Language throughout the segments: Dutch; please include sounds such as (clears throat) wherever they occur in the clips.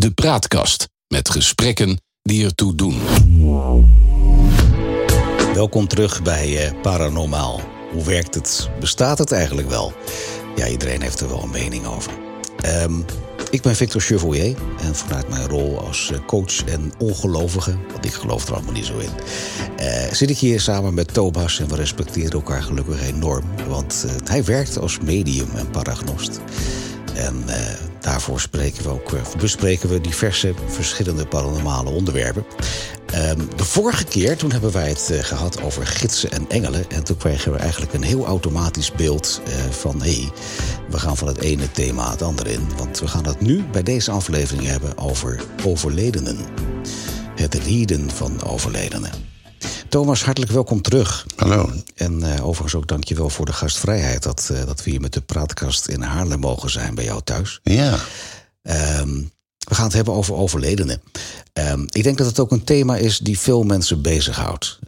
De Praatkast met gesprekken die ertoe doen. Welkom terug bij uh, Paranormaal. Hoe werkt het? Bestaat het eigenlijk wel? Ja, iedereen heeft er wel een mening over. Um, ik ben Victor Chevoyer en vanuit mijn rol als eh, coach en ongelovige, want ik geloof er allemaal niet zo in, uh, zit ik hier samen met Thomas en we respecteren elkaar gelukkig enorm. Want hij werkt als medium en paragnost. En uh, daarvoor spreken we ook, bespreken we diverse verschillende paranormale onderwerpen. Um, de vorige keer, toen hebben wij het uh, gehad over gidsen en engelen. En toen kregen we eigenlijk een heel automatisch beeld uh, van... hé, hey, we gaan van het ene thema het andere in. Want we gaan het nu bij deze aflevering hebben over overledenen. Het rieden van overledenen. Thomas, hartelijk welkom terug. Hallo. En uh, overigens ook dankjewel voor de gastvrijheid... dat, uh, dat we hier met de praatkast in Haarlem mogen zijn bij jou thuis. Ja. Um, we gaan het hebben over overledenen. Um, ik denk dat het ook een thema is die veel mensen bezighoudt.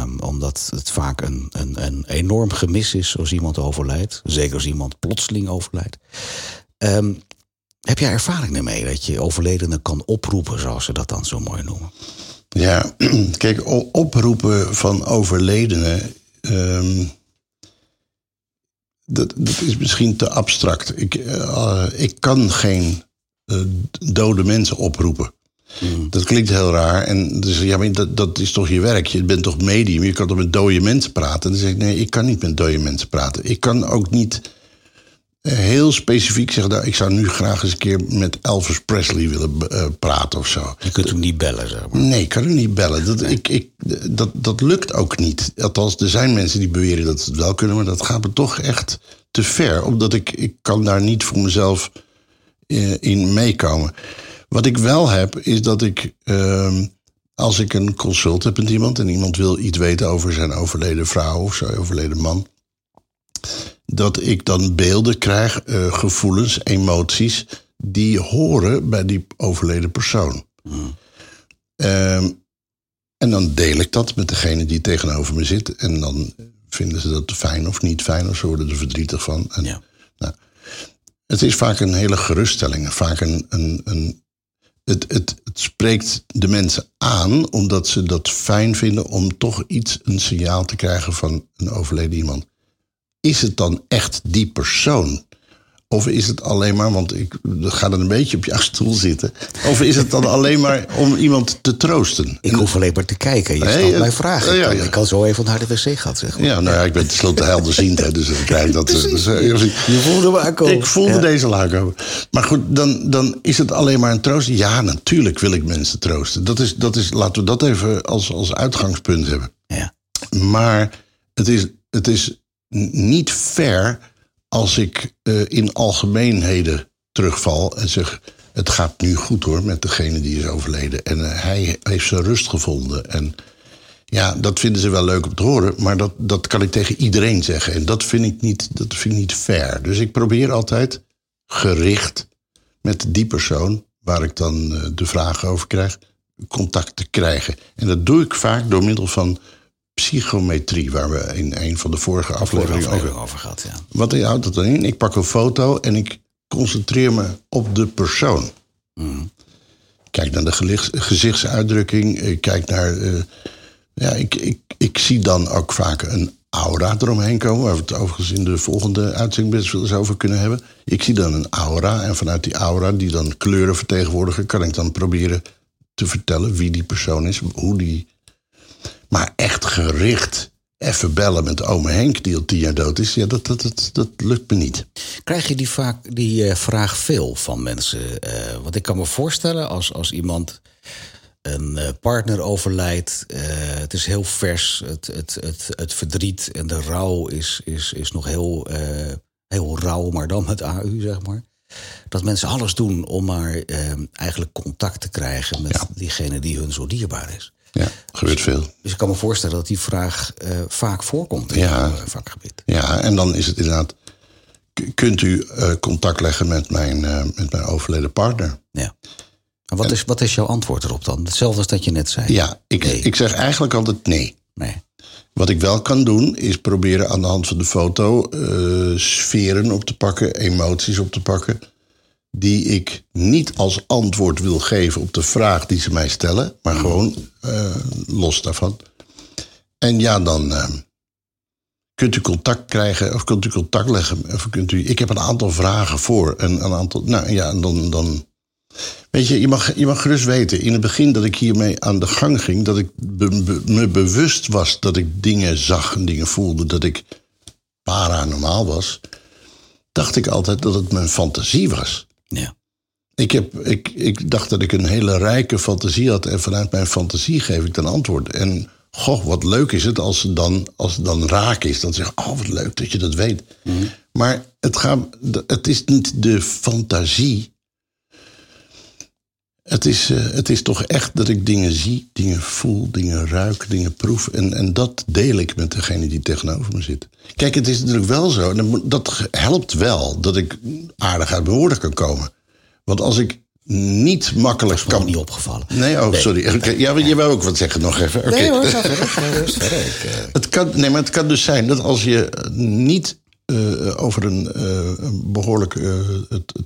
Um, omdat het vaak een, een, een enorm gemis is als iemand overlijdt. Zeker als iemand plotseling overlijdt. Heb jij ervaring ermee dat je overledenen kan oproepen, zoals ze dat dan zo mooi noemen? Ja, (clears throat) kijk, oproepen van overledenen. dat, dat is misschien te abstract. Ik, uh, ik kan geen uh, dode mensen oproepen. Mm. Dat klinkt heel raar. En dus, ja, maar dat, dat is toch je werk. Je bent toch medium. Je kan toch met dode mensen praten. En dan zeg ik, nee, ik kan niet met dode mensen praten. Ik kan ook niet heel specifiek zeggen... Nou, ik zou nu graag eens een keer met Elvis Presley willen uh, praten of zo. Je kunt hem niet bellen, zeg maar. Nee, ik kan hem niet bellen. Dat, ik, ik, dat, dat lukt ook niet. Althans, er zijn mensen die beweren dat ze het wel kunnen... maar dat gaat me toch echt te ver. Omdat ik, ik kan daar niet voor mezelf uh, in meekomen. Wat ik wel heb, is dat ik, uh, als ik een consult heb met iemand en iemand wil iets weten over zijn overleden vrouw of zijn overleden man, dat ik dan beelden krijg, uh, gevoelens, emoties, die horen bij die overleden persoon. Mm. Um, en dan deel ik dat met degene die tegenover me zit. En dan vinden ze dat fijn of niet fijn, of ze worden er verdrietig van. En, ja. nou, het is vaak een hele geruststelling, vaak een, een, een het, het, het, spreekt de mensen aan omdat ze dat fijn vinden om toch iets, een signaal te krijgen van een overleden iemand. Is het dan echt die persoon? Of is het alleen maar, want ik ga dan een beetje op jouw stoel zitten. Of is het dan alleen maar om iemand te troosten? Ik hoef alleen maar te kijken. Je stelt mij vragen. Ja, ja. Ik kan zo even naar de wc gaan, zeg maar. Ja, nou ja, ik ben tenslotte helderziend, hè, dus dan krijg ik dat. Dus, je voelde me aankomen. Ik voelde ja. deze laag komen. Maar goed, dan, dan is het alleen maar een troost. Ja, natuurlijk wil ik mensen troosten. Dat is, dat is, laten we dat even als, als uitgangspunt hebben. Ja. Maar het is, het is niet fair als ik uh, in algemeenheden terugval en zeg: Het gaat nu goed hoor met degene die is overleden. En uh, hij heeft zijn rust gevonden. En ja, dat vinden ze wel leuk om te horen, maar dat, dat kan ik tegen iedereen zeggen. En dat vind ik niet, dat vind ik niet fair. Dus ik probeer altijd gericht met die persoon waar ik dan uh, de vragen over krijg, contact te krijgen. En dat doe ik vaak door middel van psychometrie, waar we in een van de vorige afleveringen over, over gehad. Ja. Wat houdt dat dan in? Ik pak een foto en ik concentreer me op de persoon. Mm. Kijk naar de gezichtsuitdrukking. Ik kijk naar. Uh, ja, ik, ik, ik zie dan ook vaak een aura eromheen komen. Waar we het overigens in de volgende uitzending best wel eens over kunnen hebben. Ik zie dan een aura. En vanuit die aura, die dan kleuren vertegenwoordigen, kan ik dan proberen te vertellen wie die persoon is, hoe die maar echt gericht even bellen met ome Henk, die al tien jaar dood is, ja, dat, dat, dat, dat lukt me niet. Krijg je die, vaak, die uh, vraag veel van mensen? Uh, want ik kan me voorstellen, als, als iemand een uh, partner overlijdt, het is heel vers, het, het, het, het verdriet en de rouw is, is, is nog heel, heel rauw, maar dan met AU, zeg maar. Dat mensen alles doen om maar eigenlijk contact te krijgen met ja. diegene die hun zo dierbaar is. Ja, gebeurt dus, veel. Dus ik kan me voorstellen dat die vraag uh, vaak voorkomt in ja, jouw vakgebied. Ja, en dan is het inderdaad... kunt u uh, contact leggen met mijn, uh, met mijn overleden partner? Ja. En wat, en, is, wat is jouw antwoord erop dan? Hetzelfde als dat je net zei. Ja, ik, nee. ik zeg eigenlijk altijd nee. Nee. Wat ik wel kan doen, is proberen aan de hand van de foto sferen op te pakken, emoties op te pakken. Die ik niet als antwoord wil geven op de vraag die ze mij stellen, maar gewoon eh, los daarvan. En ja, dan eh, kunt u contact krijgen of kunt u contact leggen. Of kunt u, ik heb een aantal vragen voor en een aantal. Nou ja, dan. dan Weet je, je mag, je mag gerust weten, in het begin dat ik hiermee aan de gang ging, dat ik me bewust was dat ik dingen zag en dingen voelde, dat ik paranormaal was, dacht ik altijd dat het mijn fantasie was. Ja. Ik, heb, ik, ik dacht dat ik een hele rijke fantasie had en vanuit mijn fantasie geef ik dan antwoord. En goh, wat leuk is het als het dan, als het dan raak is. Dan zeg ik, oh wat leuk dat je dat weet. Mhm. Maar het, gaat, het is niet de fantasie het is, uh, het is toch echt dat ik dingen zie, dingen voel, dingen ruik, dingen proef. En, en dat deel ik met degene die tegenover me zit. Kijk, het is natuurlijk wel zo, dat helpt wel dat ik aardig uit mijn woorden kan komen. Want als ik niet makkelijk dat kan. niet opgevallen. Nee, oh, sorry. Ja, je wou ook wat zeggen nog even. Okay. Nee hoor, ga verder. Eh, het kan, nee, maar het kan dus zijn dat als je niet uh, over een uh, behoorlijk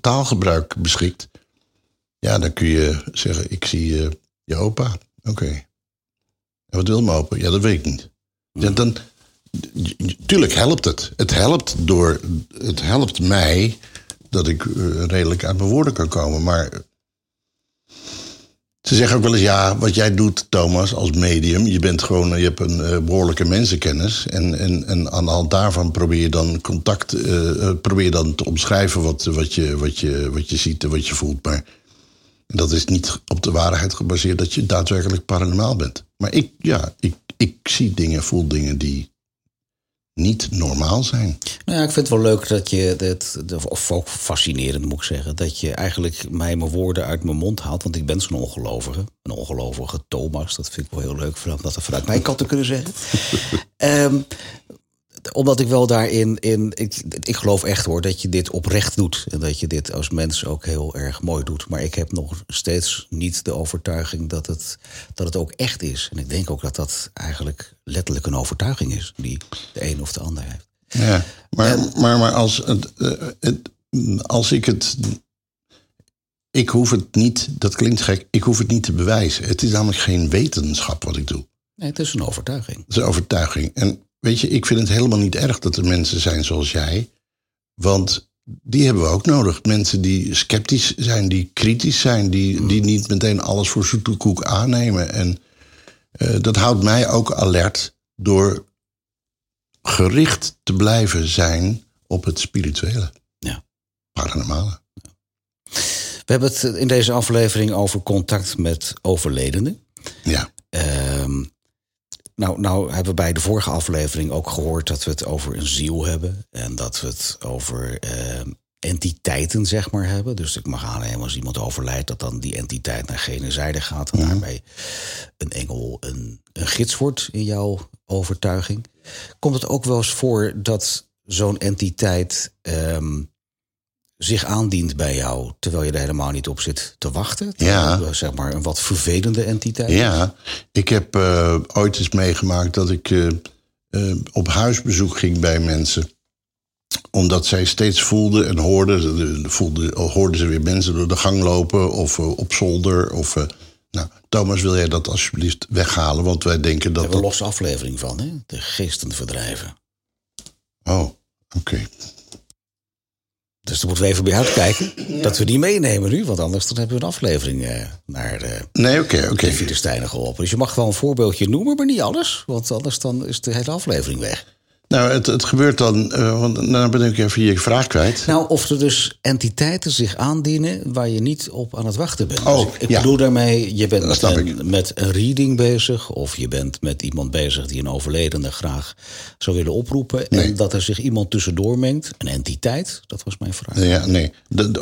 taalgebruik beschikt, ja, dan kun je zeggen, ik zie uh, je opa. Oké. En wat wil mijn opa? Ja, dat weet ik niet. Ja, dan, tuurlijk helpt het. Het helpt, door, het helpt mij dat ik uh, redelijk uit mijn woorden kan komen. Maar ze zeggen ook wel eens, ja, wat jij doet, Thomas, als medium, je bent gewoon, je hebt een uh, behoorlijke mensenkennis. En, en, en aan de hand daarvan probeer je dan contact, uh, probeer dan te omschrijven wat, wat, je, wat, je, wat je ziet en wat je voelt. Maar dat is niet op de waarheid gebaseerd dat je daadwerkelijk paranormaal bent. Maar ik, ja, ik, ik zie dingen, voel dingen die niet normaal zijn. Nou ja, ik vind het wel leuk dat je, het, of ook fascinerend moet ik zeggen, dat je eigenlijk mij mijn woorden uit mijn mond haalt. Want ik ben zo'n ongelovige, een ongelovige Thomas. Dat vind ik wel heel leuk om dat vanuit mijn kant te kunnen zeggen. um, (laughs) omdat ik wel daarin. In, ik, ik geloof echt hoor dat je dit oprecht doet. En dat je dit als mens ook heel erg mooi doet. Maar ik heb nog steeds niet de overtuiging dat het, dat het ook echt is. En ik denk ook dat dat eigenlijk letterlijk een overtuiging is. Die de een of de ander heeft. Ja, maar, maar, maar als, het, eh, het, als ik het. Ik hoef het niet, dat klinkt gek, ik hoef het niet te bewijzen. Het is namelijk geen wetenschap wat ik doe. Nee, het is een overtuiging. Het is een overtuiging. En Weet je, ik vind het helemaal niet erg dat er mensen zijn zoals jij. Want die hebben we ook nodig. Mensen die sceptisch zijn, die kritisch zijn, die, mm. die niet meteen alles voor zoete koek aannemen. En uh, dat houdt mij ook alert door gericht te blijven zijn op het spirituele. Ja. Paranormale. We hebben het in deze aflevering over contact met overledenen. Ja. Uh, nou, nou hebben we bij de vorige aflevering ook gehoord dat we het over een ziel hebben. En dat we het over eh, entiteiten, zeg maar, hebben. Dus ik mag aannemen als iemand overlijdt, dat dan die entiteit naar gene zijde gaat. En daarbij een engel een, een gids wordt in jouw overtuiging. Komt het ook wel eens voor dat zo'n entiteit ehm, zich aandient bij jou, terwijl je er helemaal niet op zit te wachten. Ja. Zeg maar een wat vervelende entiteit. Ja, ik heb uh, ooit eens meegemaakt dat ik uh, uh, op huisbezoek ging bij mensen omdat zij steeds voelden en hoorden, voelden, hoorden ze weer mensen door de gang lopen of op zolder. Of, nou, Thomas, wil jij dat alsjeblieft weghalen? Want wij denken dat. We hebben een losse aflevering van, hè? De geesten verdrijven. Oh, oké. Dus dan moeten we even bij uitkijken dat we die meenemen nu. Want anders dan hebben we een aflevering uh, naar de, nee, oké, oké. Okay. geholpen. Dus je mag wel een voorbeeldje noemen, maar niet alles. Want anders dan is de hele aflevering weg. Nou, het, het gebeurt dan, uh, want dan ben ik even je vraag kwijt. Nou, of er dus entiteiten zich aandienen waar je niet op aan het wachten bent. Oh, dus ik, bedoel daarmee, je bent met een, met een, reading bezig... of je bent met iemand bezig die een overledene graag zou willen oproepen... en dat er zich iemand tussendoor mengt, een entiteit, dat was mijn vraag. Ja, nee,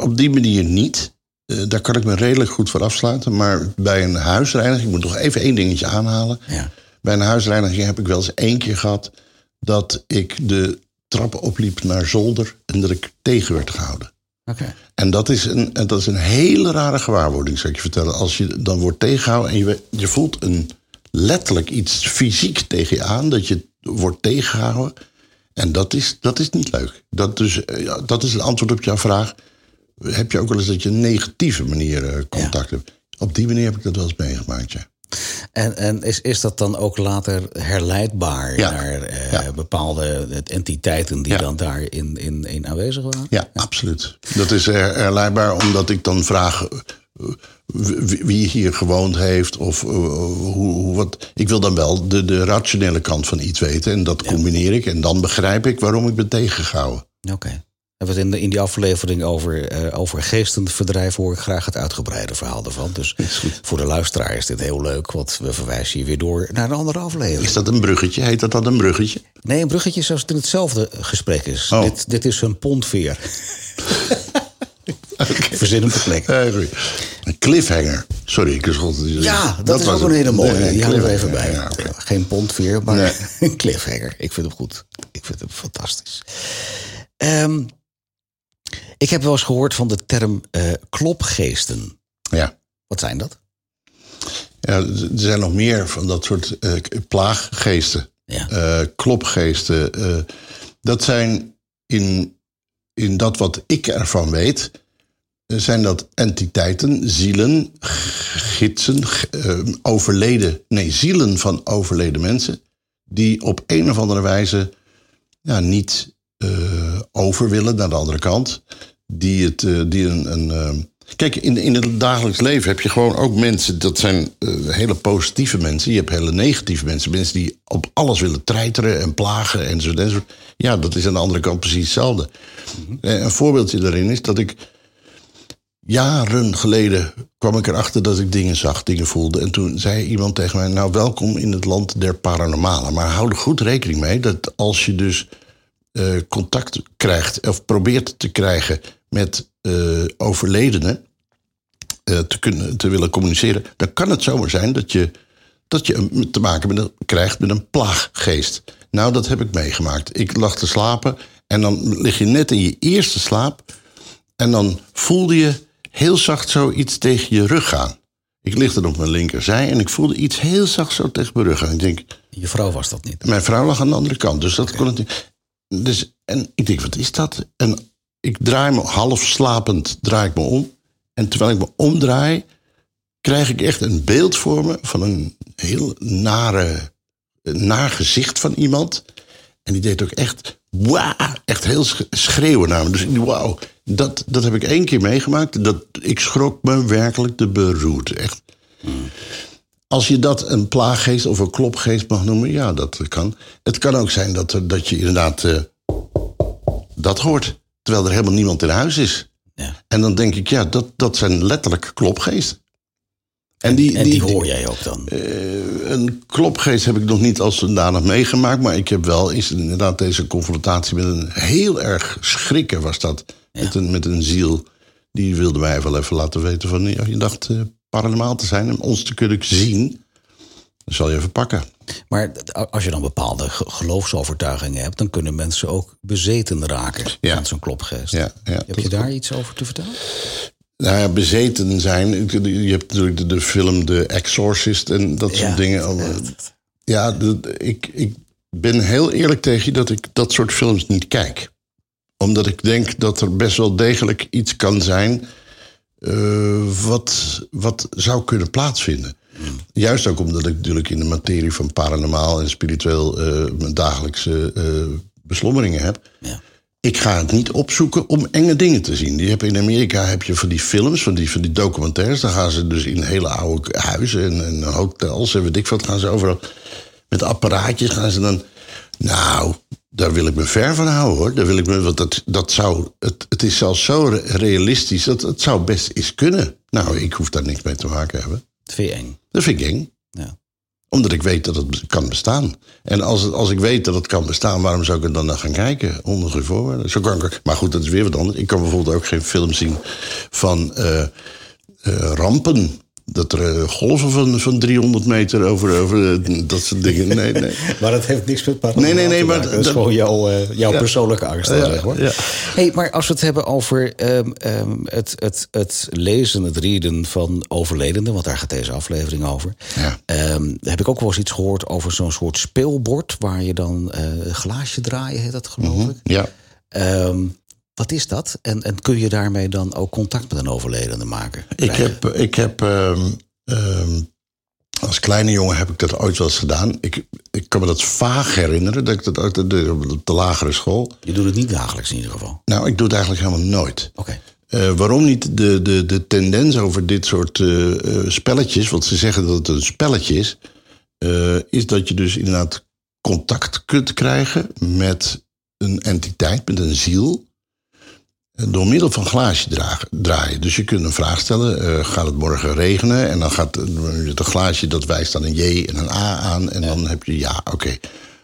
op die manier niet. Uh, daar kan ik me redelijk goed voor afsluiten. Maar bij een huisreiniging, ik moet nog even één dingetje aanhalen. Ja. Bij een huisreiniging heb ik wel eens één keer gehad dat ik de trappen opliep naar zolder en dat ik tegen werd gehouden. Okay. En dat is, een, dat is een hele rare gewaarwording, zou ik je vertellen. Als je dan wordt tegengehouden en je, je voelt een, letterlijk iets fysiek tegen je aan, dat je wordt tegengehouden. En dat is, dat is niet leuk. Dat, dus, ja, dat is het antwoord op jouw vraag. heb je ook wel eens dat je een negatieve manier eh, contact hebt. Op die manier heb ik dat wel eens meegemaakt, ja. En, en is, is dat dan ook later herleidbaar Ja. naar eh, Ja. bepaalde entiteiten die Ja. dan daar in, in, in aanwezig waren? Ja, absoluut. Dat is her- herleidbaar omdat ik dan vraag eh, wie hier gewoond heeft of eh, hoe, hoe wat. Ik wil dan wel de, de rationele kant van iets weten en dat combineer ik en dan begrijp ik waarom ik ben tegengehouden. Oké. En wat in, de, in die aflevering over, eh over geestenverdrijf hoor ik graag het uitgebreide verhaal ervan. Dus voor de luisteraar is dit heel leuk, want we verwijzen je weer door naar een andere aflevering. Is dat een bruggetje? Heet dat dan een bruggetje? Nee, een bruggetje zoals het in hetzelfde gesprek is. Oh. Dit, dit is een pontveer. (laughs) Verzin hem te plek. Eh. Een cliffhanger. Sorry, ik schold. Ja, dat, is was ook een hele mooie. Nee, Die houden we even bij. Ja. Geen pontveer, maar Nee. (laughs) een cliffhanger. Ik vind hem goed. Ik vind hem fantastisch. Ehm, ik heb wel eens gehoord van de term eh, klopgeesten. ja. Wat zijn dat? Ja, er zijn nog meer van dat soort eh, plaaggeesten. Ja. eh, klopgeesten. dat zijn in, in dat wat ik ervan weet, zijn dat entiteiten, zielen, gidsen, overleden, nee, zielen van overleden mensen, die op een of andere wijze ja, niet over willen naar de andere kant. Die, het, eh, die een. een eh, Kijk, in, in het dagelijks leven heb je gewoon ook mensen, dat zijn eh, hele positieve mensen. Je hebt hele negatieve mensen. Mensen die op alles willen treiteren en plagen enzovoort. enzovoort. Ja, dat is aan de andere kant precies hetzelfde. Eh, Een voorbeeldje daarin is dat ik jaren geleden kwam ik erachter dat ik dingen zag, dingen voelde. En toen zei iemand tegen mij: Nou, welkom in het land der paranormale. Maar hou er goed rekening mee dat als je dus eh, contact krijgt of probeert te krijgen met eh overledenen, eh, te, kunnen, te willen communiceren, dan kan het zomaar zijn dat je, dat je te maken met een, krijgt met een plaaggeest. Nou, dat heb ik meegemaakt. Ik lag te slapen en dan lig je net in je eerste slaap en dan voelde je heel zacht zoiets tegen je rug gaan. Ik lig dan op mijn linkerzij en ik voelde iets heel zacht zo tegen mijn rug gaan. Ik denk, Je vrouw was dat niet. mijn vrouw lag aan de andere kant, dus dat kon het niet. Dus, en ik denk, wat is dat? En ik draai me half slapend, draai ik me om. En terwijl ik me omdraai, krijg ik echt een beeld voor me van een heel nare, een naar gezicht van iemand. En die deed ook echt, wauw, echt heel sch- schreeuwen naar me. Dus wauw, dat, dat heb ik één keer meegemaakt. Dat, ik schrok me werkelijk de beroerd, echt. Als je dat een plaaggeest of een klopgeest mag noemen, ja, dat kan. Het kan ook zijn dat, er, dat je inderdaad eh, dat hoort, terwijl er helemaal niemand in huis is. Ja. En dan denk ik, ja, dat, dat zijn letterlijk klopgeesten. En die, En die hoor jij ook dan. eh, een klopgeest heb ik nog niet als zodanig meegemaakt. Maar ik heb wel eens inderdaad deze confrontatie met een heel erg schrikken was dat. Met, een, met een ziel. Die wilde mij wel even laten weten van... Ja, je dacht eh, paranormaal te zijn en ons te kunnen zien. Dan zal je even pakken. Maar als je dan bepaalde ge- geloofsovertuigingen hebt, dan kunnen mensen ook bezeten raken Ja. van zo'n klopgeest. Ja, ja, Heb je daar iets over te vertellen? Nou ja, bezeten zijn. Je hebt natuurlijk de, de film The Exorcist en dat soort dingen. Ja, ik, ik ben heel eerlijk tegen je dat ik dat soort films niet kijk. Omdat ik denk dat er best wel degelijk iets kan zijn. Eh, wat, wat zou kunnen plaatsvinden. Juist ook omdat ik natuurlijk in de materie van paranormaal en spiritueel. eh, mijn dagelijkse eh, beslommeringen heb. Ja. Ik ga het niet opzoeken om enge dingen te zien. Die heb, in Amerika heb je van die films, van die, van die documentaires. Dan gaan ze dus in hele oude huizen en, en hotels en weet ik wat. Gaan ze overal met apparaatjes gaan ze dan. Nou, daar wil ik me ver van houden hoor. Daar wil ik me, want dat, dat zou, het, het is zelfs zo re- realistisch. Dat het zou best eens kunnen. Nou, ik hoef daar niks mee te maken hebben. Dat vind je eng. Dat vind ik eng Ja. omdat ik weet dat het kan bestaan. En als, het, als ik weet dat het kan bestaan, waarom zou ik er dan naar gaan kijken? Onder geen voorwaarden. Zo kan ik, maar goed, dat is weer wat anders. Ik kan bijvoorbeeld ook geen film zien van eh, eh, rampen. Dat er eh, golven van, van 300 meter over, over eh, dat soort dingen. Nee, nee. (laughs) Maar dat heeft niks met paranormaal Nee, nee, nee, te maar. Dat is gewoon jouw, eh, jouw Ja. persoonlijke angst. dan, Ja, zeg maar. ja. Hey, maar als we het hebben over ehm, ehm, het, het, het lezen, het reden van overledenen... want daar gaat deze aflevering over... Ja. ehm, heb ik ook wel eens iets gehoord over zo'n soort speelbord... waar je dan eh, een glaasje draaien, heet dat geloof ik. Ja. Ehm, Wat is dat? En, en kun je daarmee dan ook contact met een overledene maken? Ik heb, ik heb ehm, ehm, als kleine jongen heb ik dat ooit wel eens gedaan. Ik, ik kan me dat vaag herinneren, dat ik dat uit de, de, lagere school. Je doet het niet dagelijks in ieder geval. Nou, ik doe het eigenlijk helemaal nooit. Oké. Eh, waarom niet de, de, de tendens over dit soort eh, eh, spelletjes, want ze zeggen dat het een spelletje is, eh, is dat je dus inderdaad contact kunt krijgen met een entiteit, met een ziel, eh, door middel van glaasje dragen, draaien. Dus je kunt een vraag stellen, eh, gaat het morgen regenen? En dan gaat het glaasje, dat wijst dan een J en een A aan, en dan heb je ja, oké.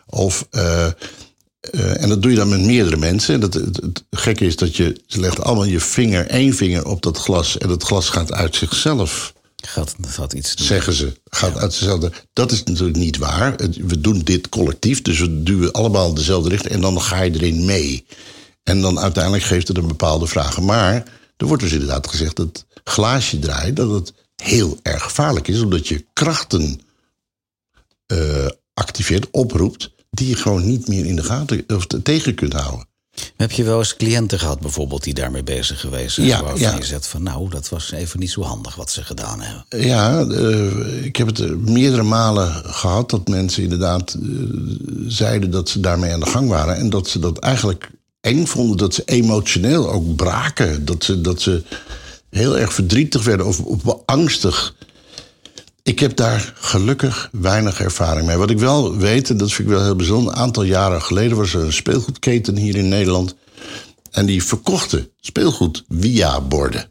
Of... eh, eh, en dat doe je dan met meerdere mensen. En dat, het, het gekke is dat je, ze legt allemaal je vinger, één vinger op dat glas. En dat glas gaat uit zichzelf, Gaat, dat gaat iets doen. zeggen ze. Gaat uit zichzelf. Dat is natuurlijk niet waar. We doen dit collectief, dus we duwen allemaal dezelfde richting. En dan ga je erin mee. En dan uiteindelijk geeft het een bepaalde vragen. Maar er wordt dus inderdaad gezegd dat glaasje draaien, dat het heel erg gevaarlijk is. Omdat je krachten eh, activeert, oproept, die je gewoon niet meer in de gaten of te- tegen kunt houden. Heb je wel eens cliënten gehad bijvoorbeeld die daarmee bezig geweest zijn? Ja, waarvan ja. je zegt van nou, dat was even niet zo handig wat ze gedaan hebben. Ja, eh, ik heb het eh, meerdere malen gehad dat mensen inderdaad zeiden dat ze daarmee aan de gang waren. En dat ze dat eigenlijk eng vonden, dat ze emotioneel ook braken. Dat ze, dat ze heel erg verdrietig werden of, of angstig. Ik heb daar gelukkig weinig ervaring mee. Wat ik wel weet, en dat vind ik wel heel bijzonder... een aantal jaren geleden was er een speelgoedketen hier in Nederland... en die verkochten speelgoed via borden.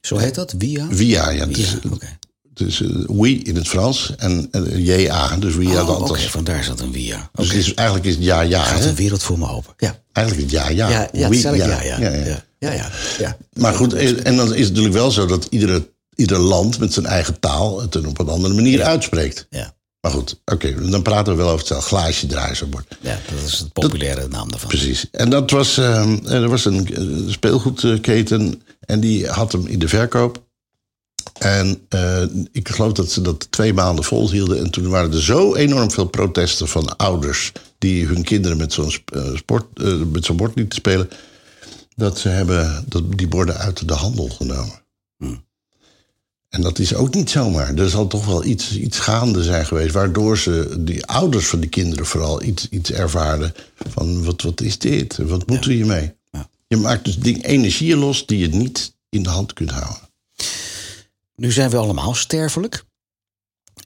Zo heet dat? Via? Via, ja. Het is, Ja, is eh, oui in het Frans en JA, dus via Oh, Oké, vandaar zat een via. Dus Oké. het is, eigenlijk is het ja, ja. Gaat Hè? een wereld voor me open. Ja, Eigenlijk is het ja, ja. ja, ja, Oui, ja, ja. ja, ja. ja, ja, ja, ja. Maar goed, eh, en dan is het natuurlijk wel zo dat iedere, ieder land met zijn eigen taal het op een andere manier uitspreekt. Ja, Maar goed, oké, dan praten we wel over hetzelfde glaasje draaien zo wordt. ja, dat is het populaire naam daarvan. Precies. En dat was, eh, er was een speelgoedketen en die had hem in de verkoop. En eh, ik geloof dat ze dat twee maanden volhielden. En toen waren er zo enorm veel protesten van ouders... die hun kinderen met zo'n eh, sport, eh, met zo'n bord lieten spelen... dat ze hebben dat, die borden uit de handel genomen. En dat is ook niet zomaar. Er zal toch wel iets, iets gaande zijn geweest... waardoor ze, die ouders van die kinderen vooral iets, iets ervaarden... van wat, wat is dit? Wat moeten we hiermee? Ja. Je maakt dus ding, energieën los die je niet in de hand kunt houden. Nu zijn we allemaal sterfelijk.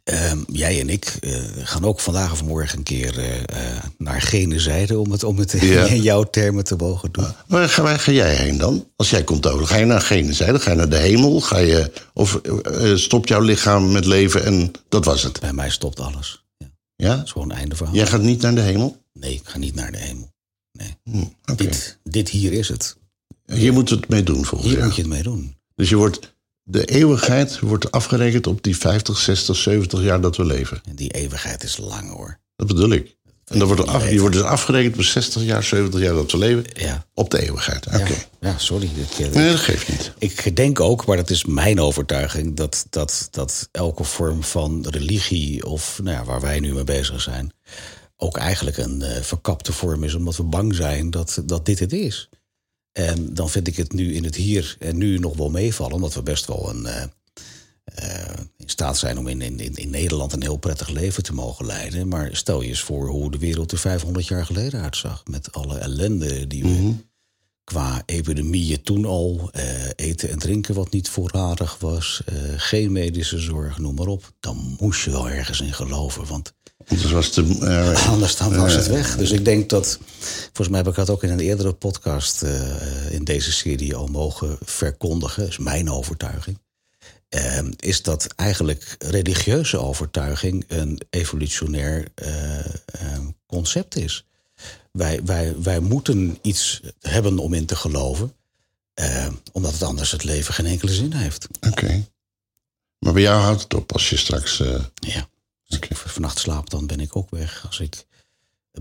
Ehm, jij en ik eh, gaan ook vandaag of morgen een keer eh, eh, naar gene zijde... om het, om het Ja. (laughs) in jouw termen te mogen doen. Waar ga, waar ga jij heen dan? Als jij komt over, ga je naar gene zijde? Ga je naar de hemel? Ga je, of stopt jouw lichaam met leven en dat was het? Bij mij stopt alles. Ja, dat Ja? is gewoon einde verhaal. Jij gaat niet naar de hemel? Nee, ik ga niet naar de hemel. Nee. Hm, Oké. Dit, dit hier is het. Hier moet het mee doen volgens Hier jou. moet je het mee doen. Dus je wordt, de eeuwigheid wordt afgerekend op die 50, 60, 70 jaar dat we leven. En die eeuwigheid is lang hoor. Dat bedoel ik. En dan wordt af, je wordt dus afgerekend op 60 jaar, 70 jaar dat we leven. Ja, Op de eeuwigheid. Oké. ja, ja sorry. Ik, Nee, dat geeft niet. Ik denk ook, maar dat is mijn overtuiging, dat, dat, dat elke vorm van religie, of nou ja, waar wij nu mee bezig zijn, ook eigenlijk een eh, verkapte vorm is, omdat we bang zijn dat, dat dit het is. En dan vind ik het nu in het hier en nu nog wel meevallen, omdat we best wel een, eh, eh, in staat zijn om in, in, in- Nederland een heel prettig leven te mogen leiden. Maar stel je eens voor hoe de wereld er 500 jaar geleden uitzag, met alle ellende die we qua epidemieën toen al, eh, eten en drinken wat niet voorradig was, geen medische zorg, noem maar op. Dan moest je wel ergens in geloven, want Dus was het, eh, (laughs) anders dan was het weg. Dus ik denk dat, volgens mij heb ik dat ook in een eerdere podcast eh, in deze serie al mogen verkondigen, is mijn overtuiging. eh, is dat eigenlijk religieuze overtuiging een evolutionair eh, eh, concept is. Wij, wij, wij moeten iets hebben om in te geloven, eh, omdat het anders het leven geen enkele zin heeft. Oké. Maar bij jou houdt het op als je straks. eh, Ja. Als ik vannacht slaap, dan ben ik ook weg. Als ik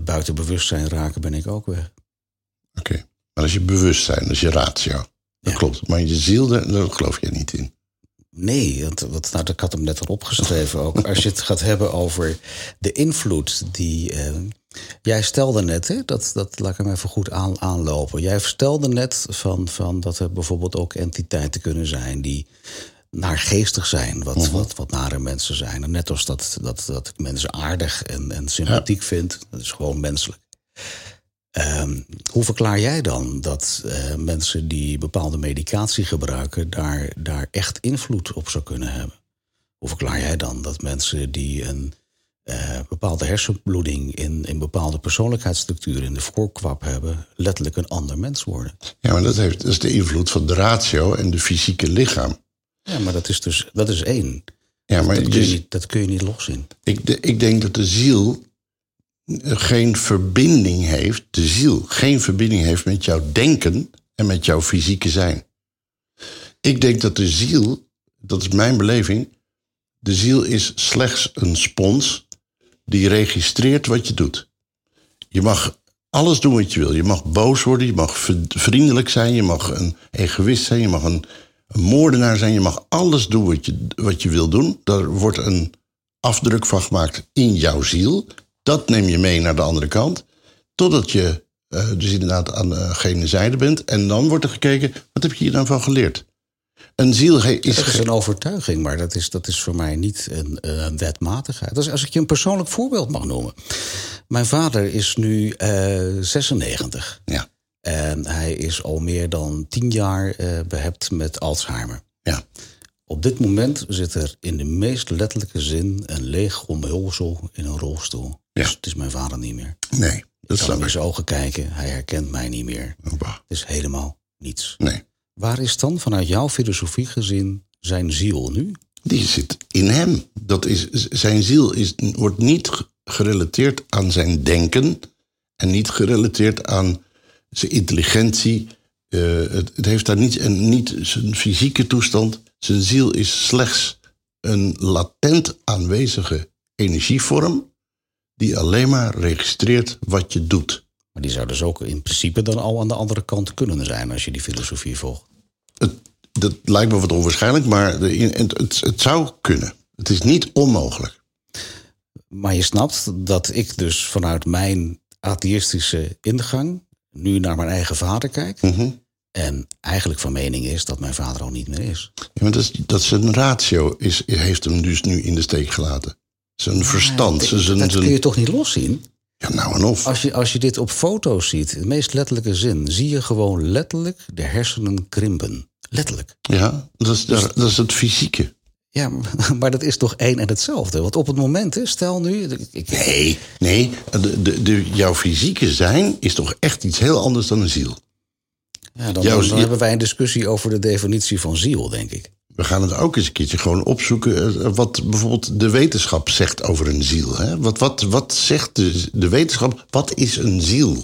buiten bewustzijn raak, ben ik ook weg. Oké. Maar als je bewustzijn, dat is je ratio. Dat Ja. klopt. Maar je ziel, daar, geloof je niet in. Nee, want wat, nou, ik had hem net al opgeschreven ook. Als je het gaat hebben over de invloed die, eh, Jij stelde net, hè, dat, dat laat ik hem even goed aan, aanlopen. Jij stelde net van, van dat er bijvoorbeeld ook entiteiten kunnen zijn die naargeestig zijn, wat, Mhm. wat, wat nare mensen zijn. En net als dat, dat, dat ik mensen aardig en, en sympathiek vind, dat is gewoon menselijk. Ehm, hoe verklaar jij dan dat eh, mensen die bepaalde medicatie gebruiken, daar, daar echt invloed op zou kunnen hebben? Hoe verklaar jij dan dat mensen die een eh, bepaalde hersenbloeding in, in bepaalde persoonlijkheidsstructuren in de voorkwap hebben, letterlijk een ander mens worden? Ja, maar dat, heeft, dat is de invloed van de ratio en de fysieke lichaam. Ja, maar dat is dus dat is één. Ja, maar Dat kun, je dat kun je niet loszien. ik, de- ik denk dat de ziel geen verbinding heeft, de ziel geen verbinding heeft met jouw denken en met jouw fysieke zijn. Ik denk dat de ziel, dat is mijn beleving, de ziel is slechts een spons die registreert wat je doet. Je mag alles doen wat je wil. Je mag boos worden, je mag vriendelijk zijn, je mag een egoïst zijn, je mag een, een moordenaar zijn, je mag alles doen wat je, wat je wil doen. Daar wordt een afdruk van gemaakt in jouw ziel. Dat neem je mee naar de andere kant. Totdat je eh, dus inderdaad aan de gene zijde bent. En dan wordt er gekeken, wat heb je hier dan van geleerd? Een ziel is... Dat is een overtuiging, maar dat is, dat is voor mij niet een, eh, een wetmatigheid. Dus als ik je een persoonlijk voorbeeld mag noemen. Mijn vader is nu eh 96. Ja, En hij is al meer dan tien jaar eh behept met Alzheimer. ja. Op dit moment zit er in de meest letterlijke zin een leeg omhulsel in een rolstoel. Ja. Dus het is mijn vader niet meer. Nee, Ik dat kan snap hem in ik. zijn ogen kijken, hij herkent mij niet meer. Bah, Het is helemaal niets. Nee, Waar is dan vanuit jouw filosofie gezien zijn ziel nu? die zit in hem. Dat is, zijn ziel is, wordt niet ge- gerelateerd aan zijn denken... en niet gerelateerd aan zijn intelligentie. Eh, het, het heeft daar niet, en niet zijn fysieke toestand. Zijn ziel is slechts een latent aanwezige energievorm... die alleen maar registreert wat je doet. Maar die zou dus ook in principe dan al aan de andere kant kunnen zijn als je die filosofie volgt. Het, dat lijkt me wat onwaarschijnlijk, maar de, het, het, het zou kunnen. Het is niet onmogelijk. Maar je snapt dat ik dus vanuit mijn atheïstische ingang nu naar mijn eigen vader kijk. Mhm. En eigenlijk van mening is dat mijn vader al niet meer is. Ja, maar dat, is, dat zijn ratio is, heeft hem dus nu in de steek gelaten. Zijn verstand. dat, zijn, zijn, dat kun je toch niet loszien? ja, nou en of. Als je, als je dit op foto's ziet, in de meest letterlijke zin, zie je gewoon letterlijk de hersenen krimpen. Letterlijk. Ja, dat is, dat is het fysieke. Ja, (laughs) maar dat is toch één en hetzelfde. Want op het moment, hè, stel nu. Ik, Nee, nee de, de, de, jouw fysieke zijn is toch echt iets heel anders dan een ziel. ja, dan, jouw dan, ziel- hebben wij een discussie over de definitie van ziel, denk ik. We gaan het ook eens een keertje gewoon opzoeken. eh, wat bijvoorbeeld de wetenschap zegt over een ziel. Hè? Wat, wat, wat zegt de, de wetenschap? Wat is een ziel?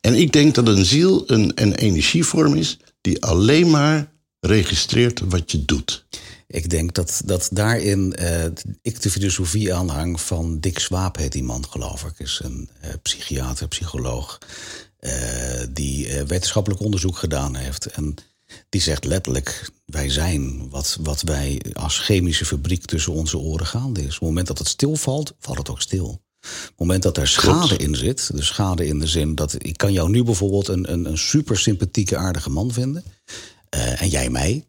En ik denk dat een ziel een, een energievorm is die alleen maar registreert wat je doet. Ik denk dat, dat daarin eh, ik de filosofie aanhang van Dick Swaap, heet die man, geloof ik. Is een eh, psychiater, psycholoog, eh, die wetenschappelijk onderzoek gedaan heeft. En die zegt letterlijk: wij zijn wat, wat wij als chemische fabriek tussen onze oren gaande is. Op het moment dat het stilvalt, valt het ook stil. Op het moment dat er schade in zit, de schade in de zin dat ik kan jou nu bijvoorbeeld een, een, een super sympathieke, aardige man vinden. en jij mij.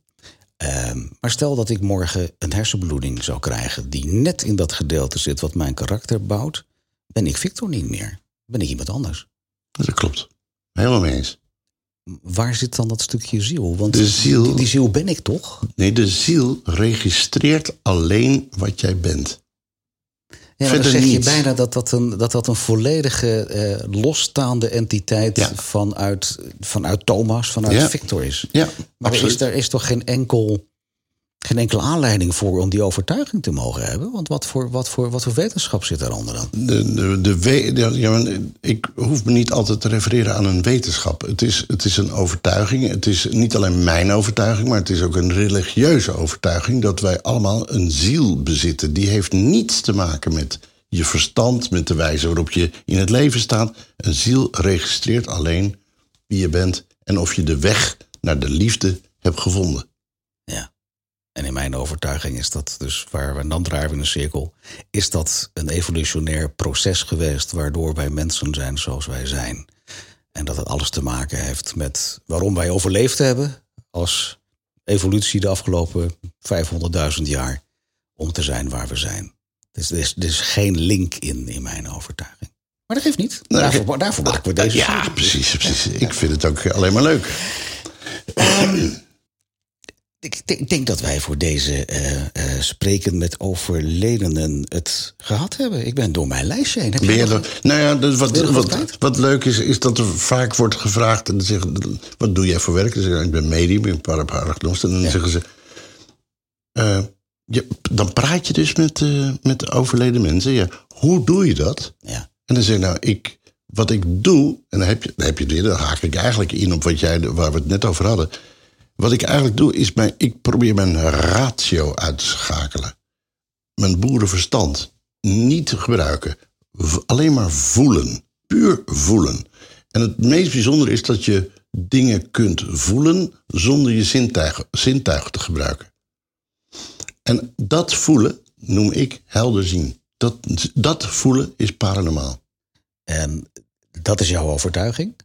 Ehm, maar stel dat ik morgen een hersenbloeding zou krijgen die net in dat gedeelte zit wat mijn karakter bouwt, ben ik Victor niet meer. Ben ik iemand anders. Dat klopt. Helemaal mee eens. Waar zit dan dat stukje ziel? Want De ziel- Die, die ziel ben ik toch? Nee, de ziel registreert alleen wat jij bent. Ja, dan zeg je niets. bijna dat dat een, dat dat een volledige eh, losstaande entiteit Ja. vanuit, vanuit Thomas, vanuit Ja. Victor is. Ja, Maar is, er is toch geen enkel. Geen enkele aanleiding voor om die overtuiging te mogen hebben? Want wat voor, wat voor, wat voor wetenschap zit daaronder dan? De, de, de we- ja, ja, ik hoef me niet altijd te refereren aan een wetenschap. Het is, het is een overtuiging. Het is niet alleen mijn overtuiging, maar het is ook een religieuze overtuiging dat wij allemaal een ziel bezitten. Die heeft niets te maken met je verstand, met de wijze waarop je in het leven staat. Een ziel registreert alleen wie je bent en of je de weg naar de liefde hebt gevonden. En in mijn overtuiging is dat dus, waar we dan draaien in een cirkel, is dat een evolutionair proces geweest waardoor wij mensen zijn zoals wij zijn. En dat het alles te maken heeft met waarom wij overleefd hebben als evolutie de afgelopen 500.000 jaar om te zijn waar we zijn. Dus er is, er is geen link in, in mijn overtuiging. Maar dat geeft niet. Nee, daarvoor, daarvoor maken we deze Ja, precies, precies. Ik vind het ook alleen maar leuk. Ik denk, dat wij voor deze eh, eh, spreken met overledenen het gehad hebben. Ik ben door mijn lijstje heen. Heb je nog nou ja, dus wat, je wat wat, leuk is, is dat er vaak wordt gevraagd... En dan zeggen, wat doe jij voor werk? Dan zeg ik, ben medium, ik ben paraparagnost. En dan zeggen ze... eh, je, dan praat je dus met, met overleden mensen. Ja, hoe doe je dat? Ja. En dan zeg ik, nou, ik, wat ik doe... En dan heb je, dan heb je dit, dan haak ik eigenlijk in op wat jij, waar we het net over hadden. Wat ik eigenlijk doe, is mijn, ik probeer mijn ratio uit te schakelen. Mijn boerenverstand niet te gebruiken. Alleen maar voelen. Puur voelen. En het meest bijzondere is dat je dingen kunt voelen zonder je zintuigen, zintuigen te gebruiken. En dat voelen noem ik helder zien. Dat, dat voelen is paranormaal. En dat is jouw overtuiging.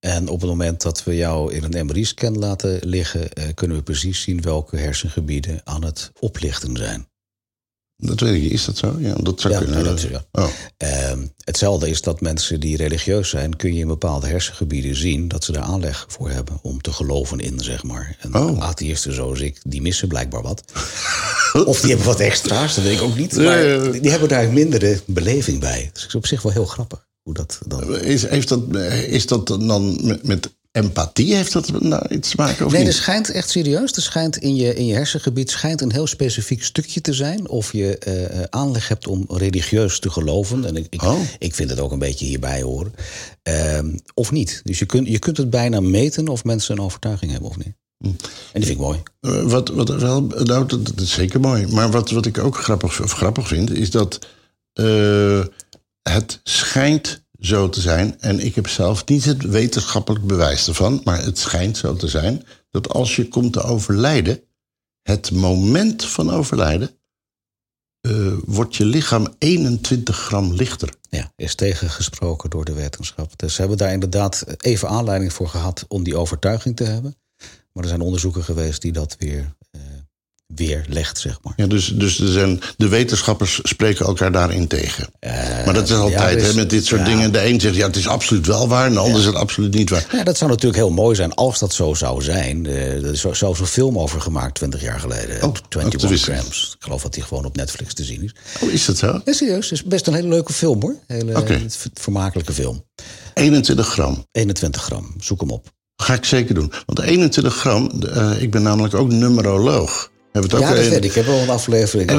En op het moment dat we jou in een MRI-scan laten liggen, eh, kunnen we precies zien welke hersengebieden aan het oplichten zijn. Dat weet ik niet. Is dat zo? Ja, dat zou Ja, kunnen. dat ja. Oh. Ehm, hetzelfde is dat mensen die religieus zijn, kun je in bepaalde hersengebieden zien dat ze daar aanleg voor hebben om te geloven in, zeg maar. En Oh. atheïsten zoals ik, die missen blijkbaar wat. (laughs) of die hebben wat extra's, dat weet ik ook niet. Maar die hebben daar mindere beleving bij. Dus is op zich wel heel grappig hoe dat dan. Is, heeft dat, is dat dan met, met empathie? Heeft dat nou iets te maken? Of Nee, er niet? schijnt echt serieus. Er schijnt in je, in je hersengebied schijnt een heel specifiek stukje te zijn. Of je eh, eh, aanleg hebt om religieus te geloven. En ik, ik, Oh. ik vind het ook een beetje hierbij horen. Ehm, of niet. Dus je kunt, je kunt het bijna meten of mensen een overtuiging hebben of niet. Hm. En die vind ik mooi. Eh, Wat, wat wel, nou, dat, dat is zeker mooi. Maar wat, wat ik ook grappig, of grappig vind, is dat eh, het schijnt zo te zijn. En ik heb zelf niet het wetenschappelijk bewijs ervan, maar het schijnt zo te zijn dat als je komt te overlijden, het moment van overlijden, eh, wordt je lichaam 21 gram lichter. Ja, is tegengesproken door de wetenschap. Dus ze hebben daar inderdaad even aanleiding voor gehad om die overtuiging te hebben. Maar er zijn onderzoeken geweest die dat weer, eh weer legt, zeg maar. Ja, dus dus er zijn, de wetenschappers spreken elkaar daarin tegen. maar dat is altijd hè, met dit soort ja. dingen. De een zegt ja, het is absoluut wel waar, en de ander zegt absoluut niet waar. Ja, dat zou natuurlijk heel mooi zijn als dat zo zou zijn. Eh, er is zo- zelfs een film over gemaakt 20 jaar geleden. Oh, dat 21 wist ik. grams. Ik geloof dat die gewoon op Netflix te zien is. Oh, is dat zo? Ja, serieus. Het is best een hele leuke film hoor. Hele vermakelijke film. 21 gram. 21 gram. Zoek hem op. Ga ik zeker doen. Want 21 gram, eh, ik ben namelijk ook numeroloog. Hebben het Ja, ook dat een- weet ik. Ik heb wel een aflevering.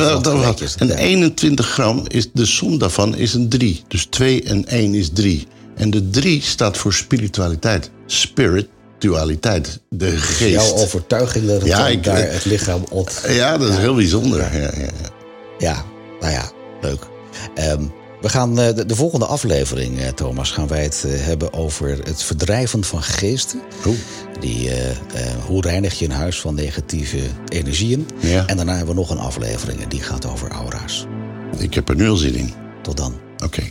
En 21 gram, is, de som daarvan is een 3. Dus 2 en 1 is 3. En de 3 staat voor spiritualiteit. Spiritualiteit. De geest. Jouw overtuiging dat het Ja, ik- daar het lichaam op... Ja, dat is heel bijzonder. Ja, ja, ja. Ja, nou ja, leuk. Ehm, we gaan eh, de, de volgende aflevering, eh, Thomas, gaan wij het eh, hebben over het verdrijven van geesten. Oeh. Die, hoe reinig je een huis van negatieve energieën? Ja. En daarna hebben we nog een aflevering en die gaat over aura's. Ik heb er nu al zin in. Tot dan. Oké.